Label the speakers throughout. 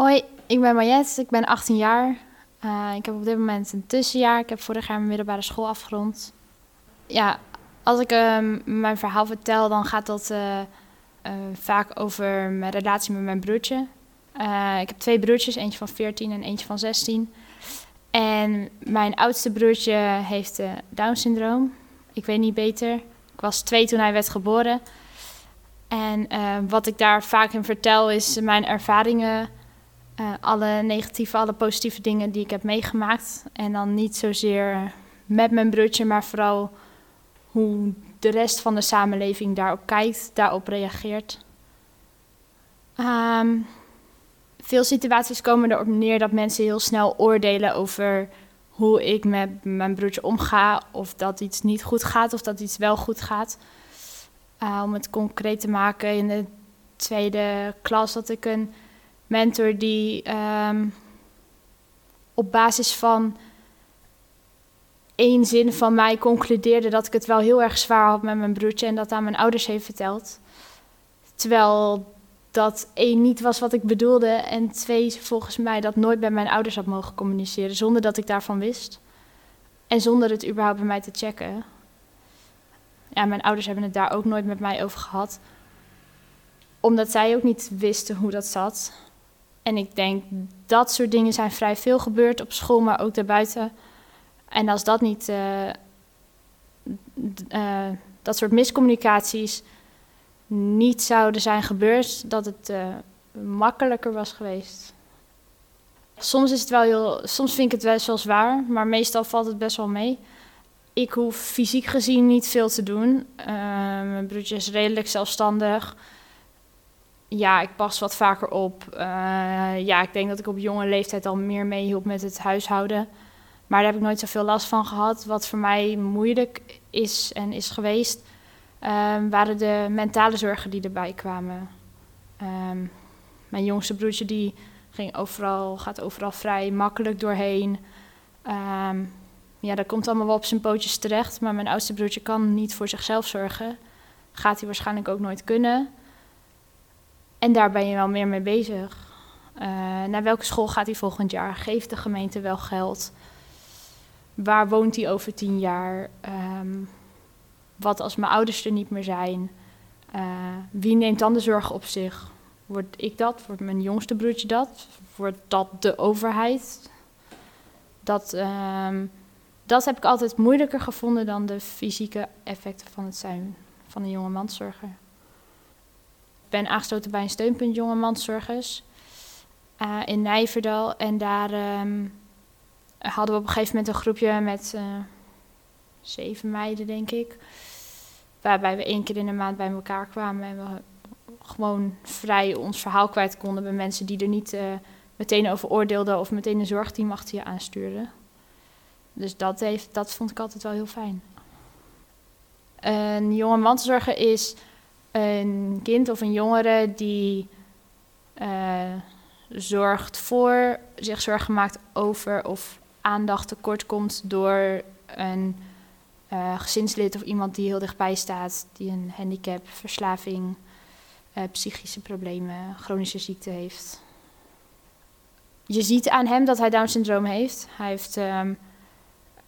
Speaker 1: Hoi, ik ben Mariette, ik ben 18 jaar. Uh, ik heb op dit moment een tussenjaar. Ik heb vorig jaar mijn middelbare school afgerond. Ja, als ik uh, mijn verhaal vertel, dan gaat dat uh, vaak over mijn relatie met mijn broertje. ik heb twee broertjes, eentje van 14 en eentje van 16. En mijn oudste broertje heeft Down-syndroom. Ik weet niet beter. Ik was twee toen hij werd geboren. En wat ik daar vaak in vertel is mijn ervaringen uh, alle negatieve, alle positieve dingen die ik heb meegemaakt. En dan niet zozeer met mijn broertje, maar vooral hoe de rest van de samenleving daarop kijkt, daarop reageert. Um, veel situaties komen erop neer dat mensen heel snel oordelen over hoe ik met mijn broertje omga. Of dat iets niet goed gaat of dat iets wel goed gaat. Uh, om het concreet te maken, in de tweede klas had ik een mentor die um, op basis van één zin van mij concludeerde dat ik het wel heel erg zwaar had met mijn broertje en dat aan mijn ouders heeft verteld. Terwijl dat één niet was wat ik bedoelde en twee volgens mij dat nooit bij mijn ouders had mogen communiceren zonder dat ik daarvan wist. En zonder het überhaupt bij mij te checken. Ja, mijn ouders hebben het daar ook nooit met mij over gehad. Omdat zij ook niet wisten hoe dat zat. En ik denk dat soort dingen zijn vrij veel gebeurd op school, maar ook daarbuiten. En als dat niet, uh, uh, dat soort miscommunicaties niet zouden zijn gebeurd, dat het uh, makkelijker was geweest. Soms is het wel heel, soms vind ik het best wel zwaar, maar meestal valt het best wel mee. Ik hoef fysiek gezien niet veel te doen. mijn broertje is redelijk zelfstandig ja, ik pas wat vaker op. Uh, ja, ik denk dat ik op jonge leeftijd al meer meehielp met het huishouden. Maar daar heb ik nooit zoveel last van gehad. Wat voor mij moeilijk is en is geweest, um, waren de mentale zorgen die erbij kwamen. Um, mijn jongste broertje die ging overal, gaat overal vrij makkelijk doorheen. Um, ja, dat komt allemaal wel op zijn pootjes terecht. Maar mijn oudste broertje kan niet voor zichzelf zorgen. Gaat hij waarschijnlijk ook nooit kunnen. En daar ben je wel meer mee bezig. Uh, naar welke school gaat hij volgend jaar? Geeft de gemeente wel geld? Waar woont hij over tien jaar? Um, wat als mijn ouders er niet meer zijn? Uh, wie neemt dan de zorg op zich? Word ik dat? Wordt mijn jongste broertje dat? Wordt dat de overheid? Dat, um, dat heb ik altijd moeilijker gevonden dan de fysieke effecten van het zijn van een jonge manszorger ben aangesloten bij een steunpunt jonge manszorgers uh, in Nijverdal. En daar um, hadden we op een gegeven moment een groepje met uh, zeven meiden, denk ik. Waarbij we één keer in de maand bij elkaar kwamen en we gewoon vrij ons verhaal kwijt konden bij mensen die er niet uh, meteen over oordeelden of meteen een zorgteam achter je aanstuurden. Dus dat, heeft, dat vond ik altijd wel heel fijn. Een jonge mantelzorger is een kind of een jongere die uh, zorgt voor, zich zorgen maakt over of aandacht tekort komt door een uh, gezinslid of iemand die heel dichtbij staat, die een handicap, verslaving, uh, psychische problemen, chronische ziekte heeft. Je ziet aan hem dat hij Down-syndroom heeft. Hij, heeft um,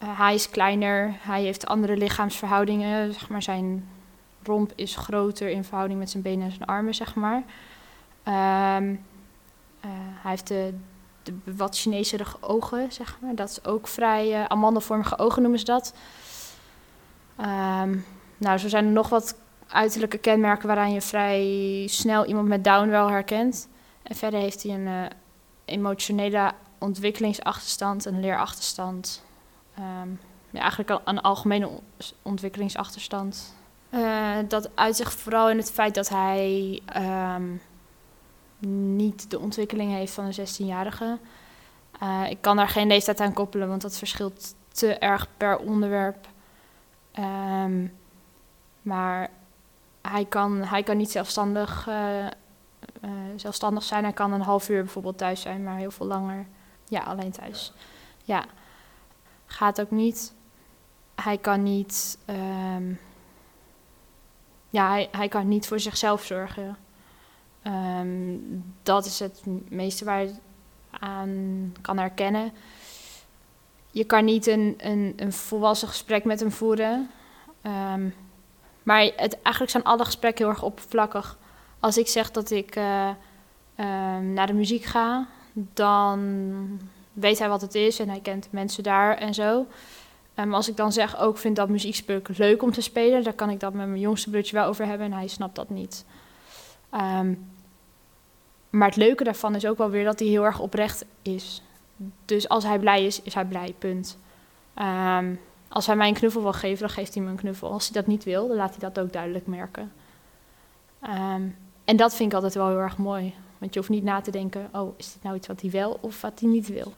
Speaker 1: hij is kleiner, hij heeft andere lichaamsverhoudingen, zeg maar zijn romp is groter in verhouding met zijn benen en zijn armen, zeg maar. Um, uh, hij heeft de, wat Chineserige ogen, zeg maar. Dat is ook vrij uh, amandelvormige ogen noemen ze dat. Um, nou, zo zijn er nog wat uiterlijke kenmerken waaraan je vrij snel iemand met Down wel herkent. En verder heeft hij een uh, emotionele ontwikkelingsachterstand, een leerachterstand. Um, ja, eigenlijk een algemene ontwikkelingsachterstand. Uh, dat uit zich vooral in het feit dat hij um, niet de ontwikkeling heeft van een 16-jarige. Uh, ik kan daar geen leeftijd aan koppelen, want dat verschilt te erg per onderwerp. Um, maar hij kan, hij kan niet zelfstandig, uh, zelfstandig zijn. Hij kan een half uur bijvoorbeeld thuis zijn, maar heel veel langer. Ja, alleen thuis. Ja, gaat ook niet. Hij kan niet. Um, ja, hij, hij kan niet voor zichzelf zorgen. Ehm, dat is het meeste waar je aan kan herkennen. Je kan niet een, een, een volwassen gesprek met hem voeren. Ehm, maar het, eigenlijk zijn alle gesprekken heel erg oppervlakkig. Als ik zeg dat ik uh, naar de muziek ga, dan weet hij wat het is en hij kent mensen daar en zo. Um, als ik dan zeg, ook vind dat muziekspuk leuk om te spelen, dan kan ik dat met mijn jongste broertje wel over hebben en hij snapt dat niet. Um, maar het leuke daarvan is ook wel weer dat hij heel erg oprecht is. Dus als hij blij is, is hij blij, punt. Um, als hij mij een knuffel wil geven, dan geeft hij me een knuffel. Als hij dat niet wil, dan laat hij dat ook duidelijk merken. En dat vind ik altijd wel heel erg mooi. Want je hoeft niet na te denken, oh, is dit nou iets wat hij wel of wat hij niet wil?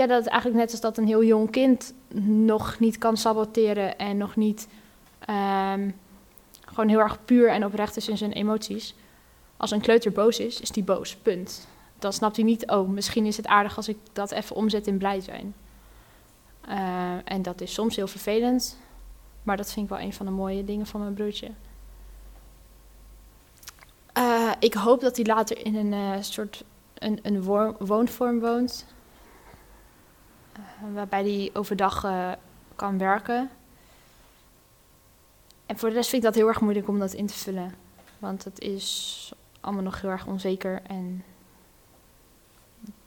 Speaker 1: Ja, dat is eigenlijk net als dat een heel jong kind nog niet kan saboteren en nog niet um, gewoon heel erg puur en oprecht is in zijn emoties. Als een kleuter boos is, is die boos, punt. Dan snapt hij niet, oh, misschien is het aardig als ik dat even omzet in blij zijn. Uh, en dat is soms heel vervelend, maar dat vind ik wel een van de mooie dingen van mijn broertje. Uh, ik hoop dat hij later in een uh, soort een, een woonvorm woont, waarbij hij overdag kan werken. En voor de rest vind ik dat heel erg moeilijk om dat in te vullen, want het is allemaal nog heel erg onzeker en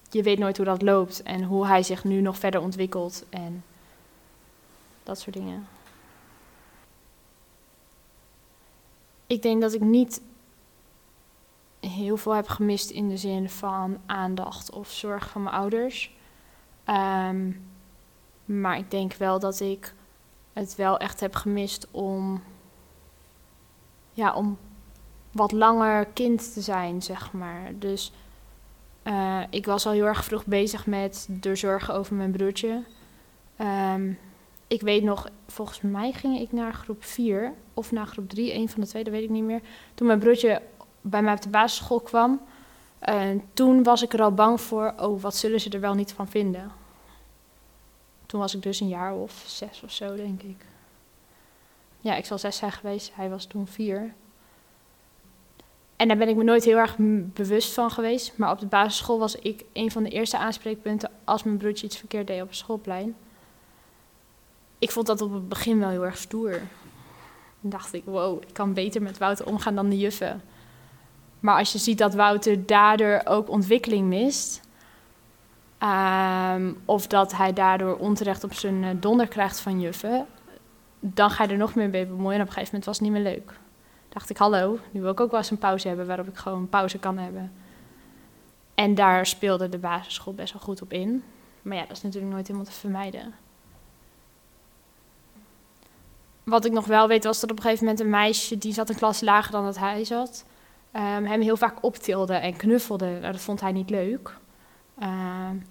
Speaker 1: je weet nooit hoe dat loopt en hoe hij zich nu nog verder ontwikkelt en dat soort dingen. Ik denk dat ik niet heel veel heb gemist in de zin van aandacht of zorg van mijn ouders. Um, maar ik denk wel dat ik het wel echt heb gemist om, ja, om wat langer kind te zijn, zeg maar. Dus uh, ik was al heel erg vroeg bezig met de zorgen over mijn broertje. Um, ik weet nog, volgens mij ging ik naar groep 4 of naar groep 3, een van de twee, dat weet ik niet meer. Toen mijn broertje bij mij op de basisschool kwam, uh, toen was ik er al bang voor, oh, wat zullen ze er wel niet van vinden. Toen was ik dus een jaar of zes of zo, denk ik. Ja, ik zal zes zijn geweest, hij was toen vier. En daar ben ik me nooit heel erg bewust van geweest. Maar op de basisschool was ik een van de eerste aanspreekpunten als mijn broertje iets verkeerd deed op het schoolplein. Ik vond dat op het begin wel heel erg stoer. Dan dacht ik, wow, ik kan beter met Wouter omgaan dan de juffen. Maar als je ziet dat Wouter daardoor ook ontwikkeling mist, um, of dat hij daardoor onterecht op zijn eh, donder krijgt van juffen, dan ga je er nog meer mee bemoeien. En op een gegeven moment was het niet meer leuk dacht ik, hallo, nu wil ik ook wel eens een pauze hebben waarop ik gewoon pauze kan hebben. En daar speelde de basisschool best wel goed op in. Maar ja, dat is natuurlijk nooit helemaal te vermijden. Wat ik nog wel weet was dat op een gegeven moment een meisje, die zat een klas lager dan dat hij zat, um, hem heel vaak optilde en knuffelde. Nou, dat vond hij niet leuk. Um,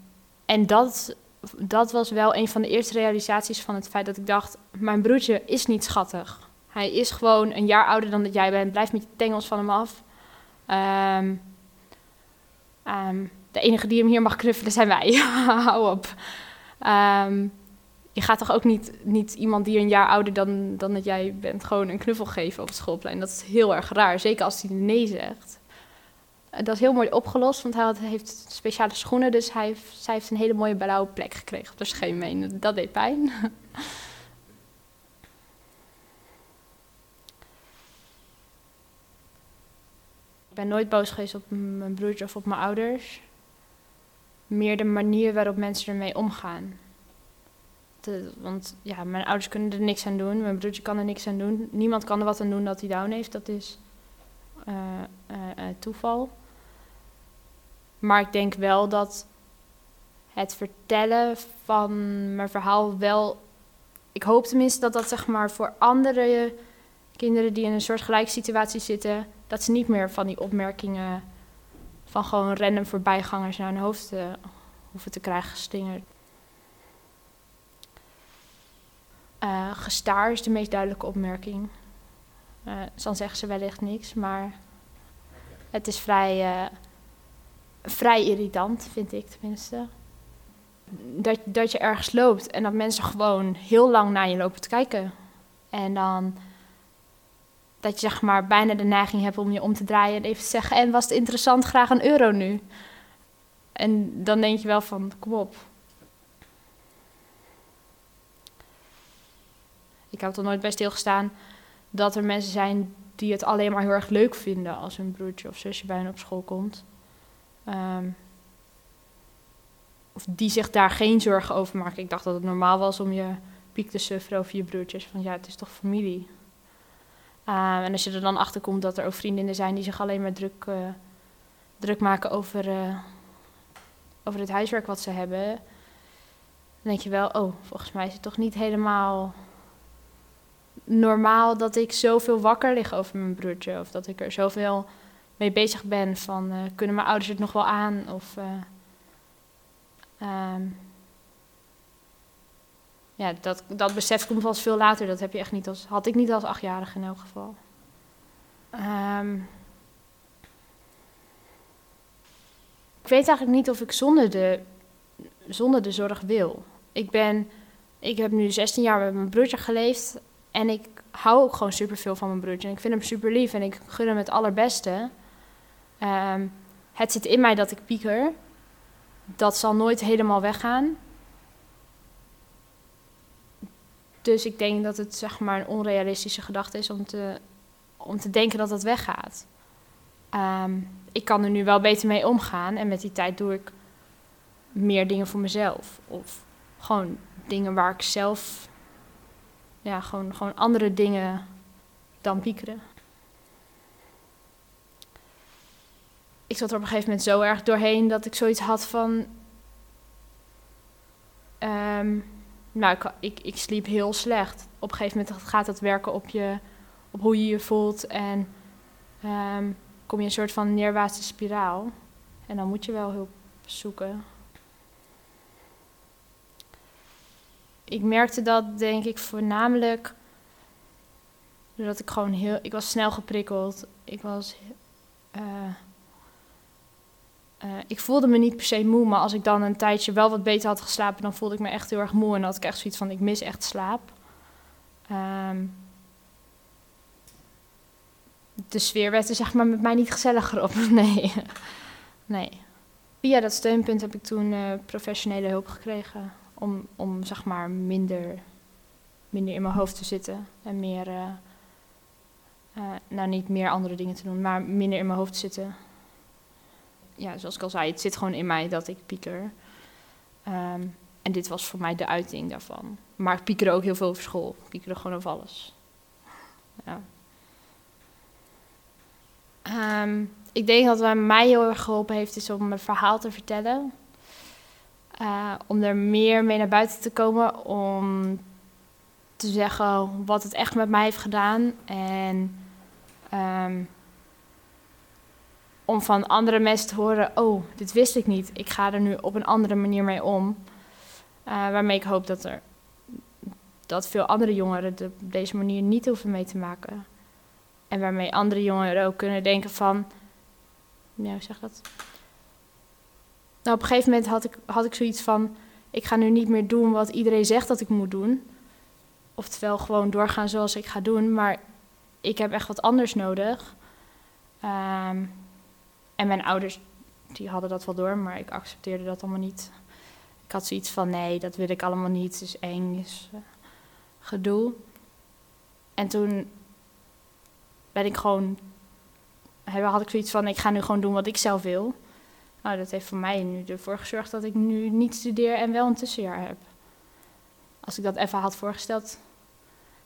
Speaker 1: en dat, dat was wel een van de eerste realisaties van het feit dat ik dacht, mijn broertje is niet schattig. Hij is gewoon een jaar ouder dan dat jij bent. Blijf met je tengels van hem af. Um, de enige die hem hier mag knuffelen zijn wij. Hou op. Um, je gaat toch ook niet, niet iemand die een jaar ouder dan, dan dat jij bent, gewoon een knuffel geven op het schoolplein. Dat is heel erg raar, zeker als hij nee zegt. Dat is heel mooi opgelost, want hij had, heeft speciale schoenen, dus hij, zij heeft een hele mooie blauwe plek gekregen op de scheenbeen. Dat deed pijn. Ik ben nooit boos geweest op mijn broertje of op mijn ouders. Meer de manier waarop mensen ermee omgaan. Want ja, mijn ouders kunnen er niks aan doen. Mijn broertje kan er niks aan doen. Niemand kan er wat aan doen dat hij down heeft. Dat is uh, uh, toeval. Maar ik denk wel dat het vertellen van mijn verhaal wel. Ik hoop tenminste dat dat zeg maar voor andere kinderen die in een soort gelijke situatie zitten dat ze niet meer van die opmerkingen van gewoon random voorbijgangers naar hun hoofd hoeven te krijgen gestingerd. Uh, gestaar is de meest duidelijke opmerking. Uh, dan zeggen ze wellicht niks, maar het is vrij, vrij irritant, vind ik tenminste. Dat, dat je ergens loopt en dat mensen gewoon heel lang naar je lopen te kijken. En dan dat je zeg maar bijna de neiging hebt om je om te draaien en even te zeggen: En was het interessant, graag een euro nu. En dan denk je wel van: Kom op. Ik heb er nooit bij stilgestaan dat er mensen zijn die het alleen maar heel erg leuk vinden als hun broertje of zusje bij hen op school komt. Ehm, of die zich daar geen zorgen over maken. Ik dacht dat het normaal was om je piek te sufferen over je broertjes. Van ja, het is toch familie. Ehm, en als je er dan achter komt dat er ook vriendinnen zijn die zich alleen maar druk, uh, druk maken over, uh, over het huiswerk wat ze hebben, dan denk je wel, oh, volgens mij is het toch niet helemaal normaal dat ik zoveel wakker lig over mijn broertje. Of dat ik er zoveel mee bezig ben van, uh, kunnen mijn ouders het nog wel aan? Of, um, ja, dat, dat besef komt pas veel later. Dat heb je echt niet als, had ik niet als achtjarige in elk geval. Um, ik weet eigenlijk niet of ik zonder de, zonder de zorg wil. Ik ben, ik heb nu 16 jaar met mijn broertje geleefd. En ik hou ook gewoon superveel van mijn broertje. En ik vind hem super lief en ik gun hem het allerbeste. Um, het zit in mij dat ik pieker. Dat zal nooit helemaal weggaan. Dus ik denk dat het zeg maar een onrealistische gedachte is om te, om te denken dat dat weggaat. Um, ik kan er nu wel beter mee omgaan en met die tijd doe ik meer dingen voor mezelf. Of gewoon dingen waar ik zelf, ja, gewoon, gewoon andere dingen dan piekeren. Ik zat er op een gegeven moment zo erg doorheen dat ik zoiets had van. Um, nou, ik, ik, ik, sliep heel slecht. Op een gegeven moment gaat dat werken op, je, op hoe je je voelt. En um, kom je een soort van neerwaartse spiraal. En dan moet je wel hulp zoeken. Ik merkte dat, denk ik, voornamelijk doordat ik gewoon heel. Ik was snel geprikkeld. Ik was. Uh, uh, ik voelde me niet per se moe, maar als ik dan een tijdje wel wat beter had geslapen, dan voelde ik me echt heel erg moe en had ik echt zoiets van: ik mis echt slaap. Um, de sfeer werd er zeg maar met mij niet gezelliger op. Nee. nee. Via dat steunpunt heb ik toen uh, professionele hulp gekregen. Om, om zeg maar minder, minder in mijn hoofd te zitten. En meer, uh, uh, nou niet meer andere dingen te doen, maar minder in mijn hoofd te zitten ja, zoals ik al zei, het zit gewoon in mij dat ik pieker. Um, en dit was voor mij de uiting daarvan. Maar ik piekerde ook heel veel over school. Ik piekerde gewoon over alles. Ja. Um, ik denk dat wat mij heel erg geholpen heeft, is om mijn verhaal te vertellen. Uh, om er meer mee naar buiten te komen. Om te zeggen wat het echt met mij heeft gedaan. En um, om van andere mensen te horen: Oh, dit wist ik niet. Ik ga er nu op een andere manier mee om. Uh, waarmee ik hoop dat, er, dat veel andere jongeren op deze manier niet hoeven mee te maken. En waarmee andere jongeren ook kunnen denken van... Hoe zeg dat? Nou, op een gegeven moment had ik, had ik zoiets van... Ik ga nu niet meer doen wat iedereen zegt dat ik moet doen. Oftewel gewoon doorgaan zoals ik ga doen. Maar ik heb echt wat anders nodig. Um, en mijn ouders, die hadden dat wel door, maar ik accepteerde dat allemaal niet. Ik had zoiets van, nee, dat wil ik allemaal niet, het is eng, is uh, gedoe. En toen ben ik gewoon, had ik zoiets van, ik ga nu gewoon doen wat ik zelf wil. Nou, dat heeft voor mij nu ervoor gezorgd dat ik nu niet studeer en wel een tussenjaar heb. Als ik dat even had voorgesteld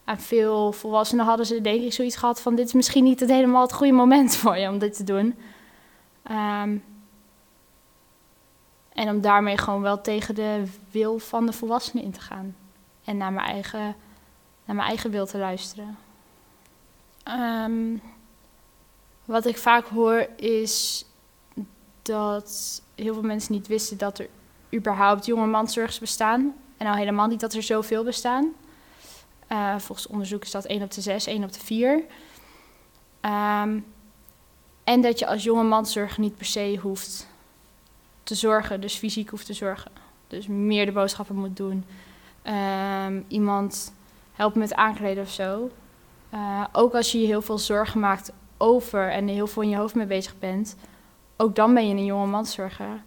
Speaker 1: aan veel volwassenen hadden ze denk ik zoiets gehad van dit is misschien niet het helemaal het goede moment voor je om dit te doen. Um, en om daarmee gewoon wel tegen de wil van de volwassenen in te gaan. En naar mijn eigen, naar mijn eigen wil te luisteren. Um, wat ik vaak hoor is dat heel veel mensen niet wisten dat er überhaupt jonge manzorgers bestaan. En al helemaal niet dat er zoveel bestaan. Uh, volgens onderzoek is dat 1 op de 6, 1 op de 4. Um, en dat je als jonge manzorger niet per se hoeft te zorgen, dus fysiek hoeft te zorgen. Dus meer de boodschappen moet doen. Um, iemand helpt met aankleden of zo. Uh, ook als je je heel veel zorgen maakt over en heel veel in je hoofd mee bezig bent, ook dan ben je een jonge manszorger.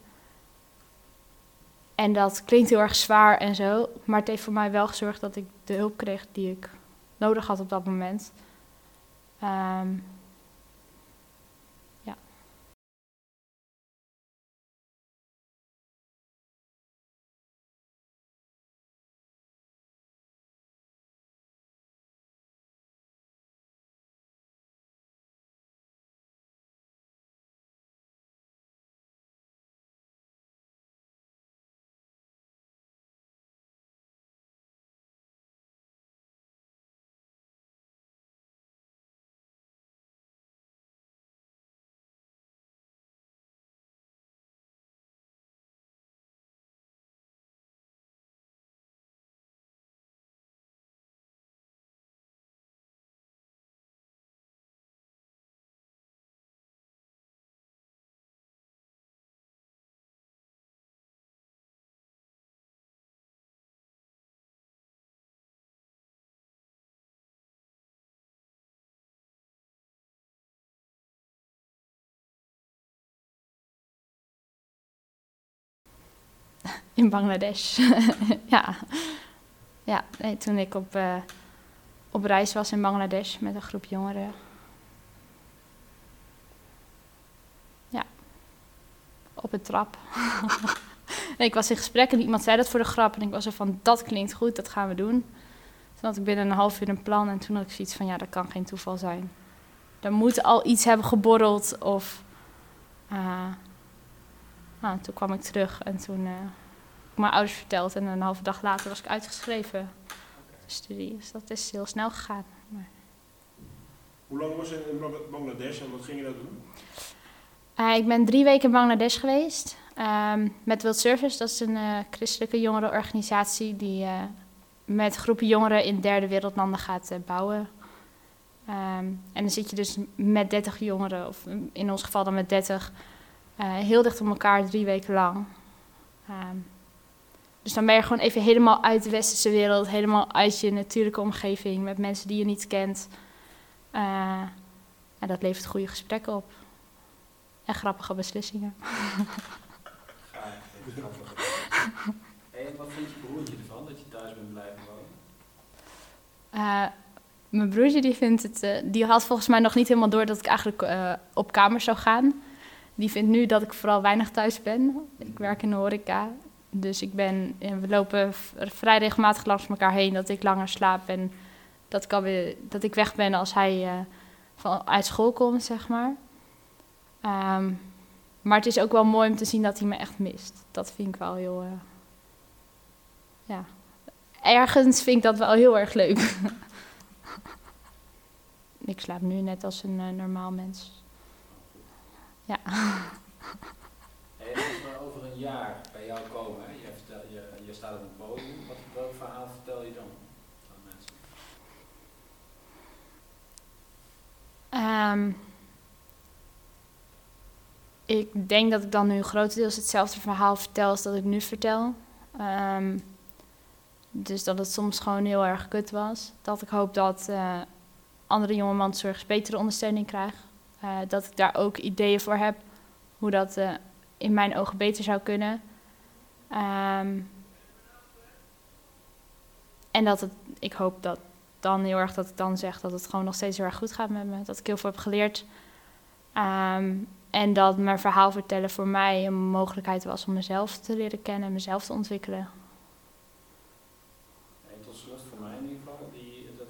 Speaker 1: En dat klinkt heel erg zwaar en zo, maar het heeft voor mij wel gezorgd dat ik de hulp kreeg die ik nodig had op dat moment. Um, in Bangladesh. ja, ja nee, toen ik op, uh, op reis was in Bangladesh met een groep jongeren. Ja, op een trap. nee, ik was in gesprek en iemand zei dat voor de grap. En ik was er van, dat klinkt goed, dat gaan we doen. Toen had ik binnen een half uur een plan en toen had ik zoiets van, ja, dat kan geen toeval zijn. Er moet al iets hebben geborreld of... Uh, nou, toen kwam ik terug en toen... Uh, mijn ouders verteld en een halve dag later was ik uitgeschreven. Studie. Dus dat is heel snel gegaan. Maar...
Speaker 2: Hoe lang was je in Bangladesh en wat ging je daar doen?
Speaker 1: Uh, ik ben drie weken in Bangladesh geweest. Um, met World Service, dat is een uh, christelijke jongerenorganisatie die uh, met groepen jongeren in derde wereldlanden gaat bouwen. Um, en dan zit je dus met 30 jongeren, of in ons geval dan met 30, heel dicht op elkaar drie weken lang. Um, dus dan ben je gewoon even helemaal uit de westerse wereld, helemaal uit je natuurlijke omgeving, met mensen die je niet kent. Uh, en dat levert goede gesprekken op. En grappige beslissingen.
Speaker 3: en wat vindt je broertje ervan dat je thuis bent blijven wonen?
Speaker 1: Uh, mijn broertje die vindt het, uh, die had volgens mij nog niet helemaal door dat ik eigenlijk uh, op kamers zou gaan. Die vindt nu dat ik vooral weinig thuis ben. Ik werk in de horeca dus ik ben, we lopen vrij regelmatig langs elkaar heen dat ik langer slaap en dat ik, alweer, dat ik weg ben als hij uh, van, uit school komt, zeg maar. Um, maar het is ook wel mooi om te zien dat hij me echt mist. Dat vind ik wel heel. Uh, ja. Ergens vind ik dat wel heel erg leuk. ik slaap nu net als een normaal mens. Ja.
Speaker 3: Hey, als we over een jaar bij jou komen, hè? Je, vertel, je, je staat op een podium, wat, welk verhaal vertel je dan aan mensen?
Speaker 1: Um, ik denk dat ik dan nu grotendeels hetzelfde verhaal vertel als dat ik nu vertel. Um, dus dat het soms gewoon heel erg kut was. Dat ik hoop dat uh, andere jonge manszorgers betere ondersteuning krijgen. Uh, dat ik daar ook ideeën voor heb hoe dat uh, in mijn ogen beter zou kunnen. Um, en dat het, ik hoop dat dan heel erg dat ik dan zeg dat het gewoon nog steeds heel erg goed gaat met me. Dat ik heel veel heb geleerd. Um, en dat mijn verhaal vertellen voor mij een mogelijkheid was om mezelf te leren kennen en mezelf te ontwikkelen.
Speaker 3: En tot slot voor mij in ieder geval, die, dat,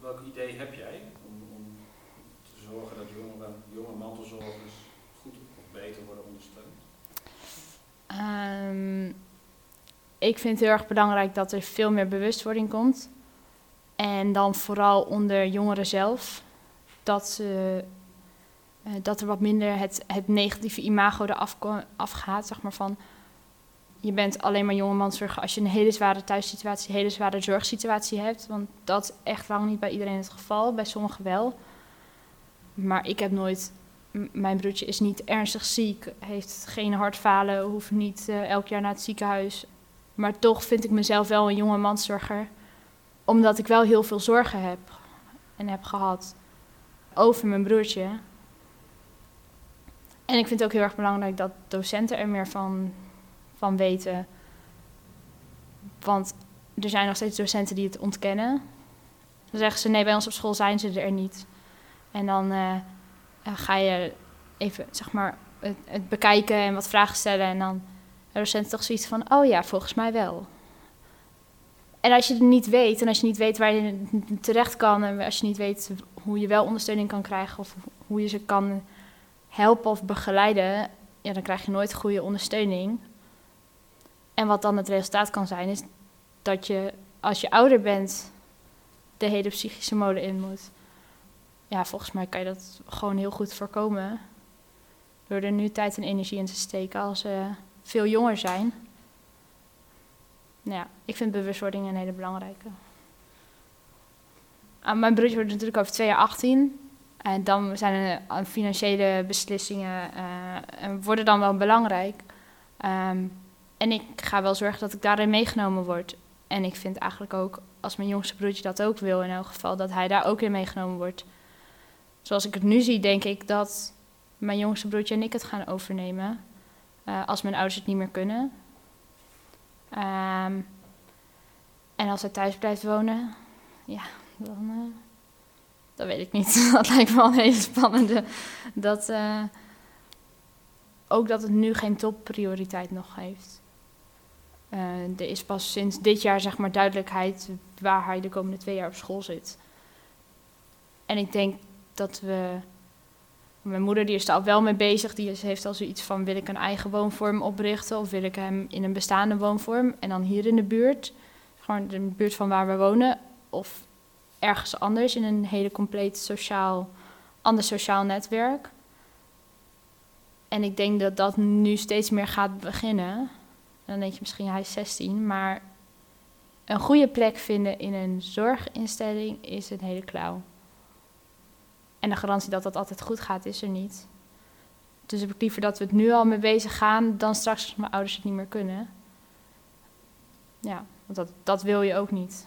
Speaker 3: welk idee heb jij om, om te zorgen dat jonge, jonge mantelzorgers goed of beter worden ondersteund?
Speaker 1: Um, ik vind het heel erg belangrijk dat er veel meer bewustwording komt. En dan vooral onder jongeren zelf. Dat, ze, uh, dat er wat minder het, het negatieve imago eraf afgaat. Zeg maar van, je bent alleen maar jongemanszorger als je een hele zware thuissituatie, een hele zware zorgsituatie hebt. Want dat is echt lang niet bij iedereen het geval. Bij sommigen wel. Maar ik heb nooit mijn broertje is niet ernstig ziek, heeft geen hartfalen, hoeft niet uh, elk jaar naar het ziekenhuis. Maar toch vind ik mezelf wel een jonge manszorger, omdat ik wel heel veel zorgen heb. en heb gehad over mijn broertje. En ik vind het ook heel erg belangrijk dat docenten er meer van, van weten. Want er zijn nog steeds docenten die het ontkennen. Dan zeggen ze, nee, bij ons op school zijn ze er niet. En dan uh, ga je even, zeg maar, het, bekijken en wat vragen stellen. En dan de docent toch zoiets van, oh ja, volgens mij wel. En als je het niet weet, en als je niet weet waar je terecht kan... en als je niet weet hoe je wel ondersteuning kan krijgen... of hoe je ze kan helpen of begeleiden... ja, dan krijg je nooit goede ondersteuning. En wat dan het resultaat kan zijn, is dat je als je ouder bent... de hele psychische mode in moet. Ja, volgens mij kan je dat gewoon heel goed voorkomen... door er nu tijd en energie in te steken als ze veel jonger zijn... Nou ja, ik vind bewustwording een hele belangrijke. Uh, mijn broertje wordt natuurlijk over twee jaar 18. En dan zijn er financiële beslissingen uh, worden dan wel belangrijk. Um, en ik ga wel zorgen dat ik daarin meegenomen word. En ik vind eigenlijk ook, als mijn jongste broertje dat ook wil in elk geval, dat hij daar ook in meegenomen wordt. Zoals ik het nu zie, denk ik dat mijn jongste broertje en ik het gaan overnemen. Uh, als mijn ouders het niet meer kunnen. Um, en als hij thuis blijft wonen, ja, dan, uh, dat weet ik niet. dat lijkt me wel een hele spannende. Dat, uh, ook dat het nu geen topprioriteit nog heeft. Er is pas sinds dit jaar zeg maar duidelijkheid waar hij de komende twee jaar op school zit. En ik denk dat we mijn moeder die is al wel mee bezig. Die heeft al zoiets van: wil ik een eigen woonvorm oprichten of wil ik hem in een bestaande woonvorm en dan hier in de buurt, gewoon de buurt van waar we wonen, of ergens anders in een hele compleet sociaal, ander sociaal netwerk. En ik denk dat dat nu steeds meer gaat beginnen. Dan denk je misschien hij is 16, maar een goede plek vinden in een zorginstelling is een hele klauw. En de garantie dat dat altijd goed gaat, is er niet. Dus heb ik liever dat we het nu al mee bezig gaan, dan straks als mijn ouders het niet meer kunnen. Ja, want dat, dat wil je ook niet.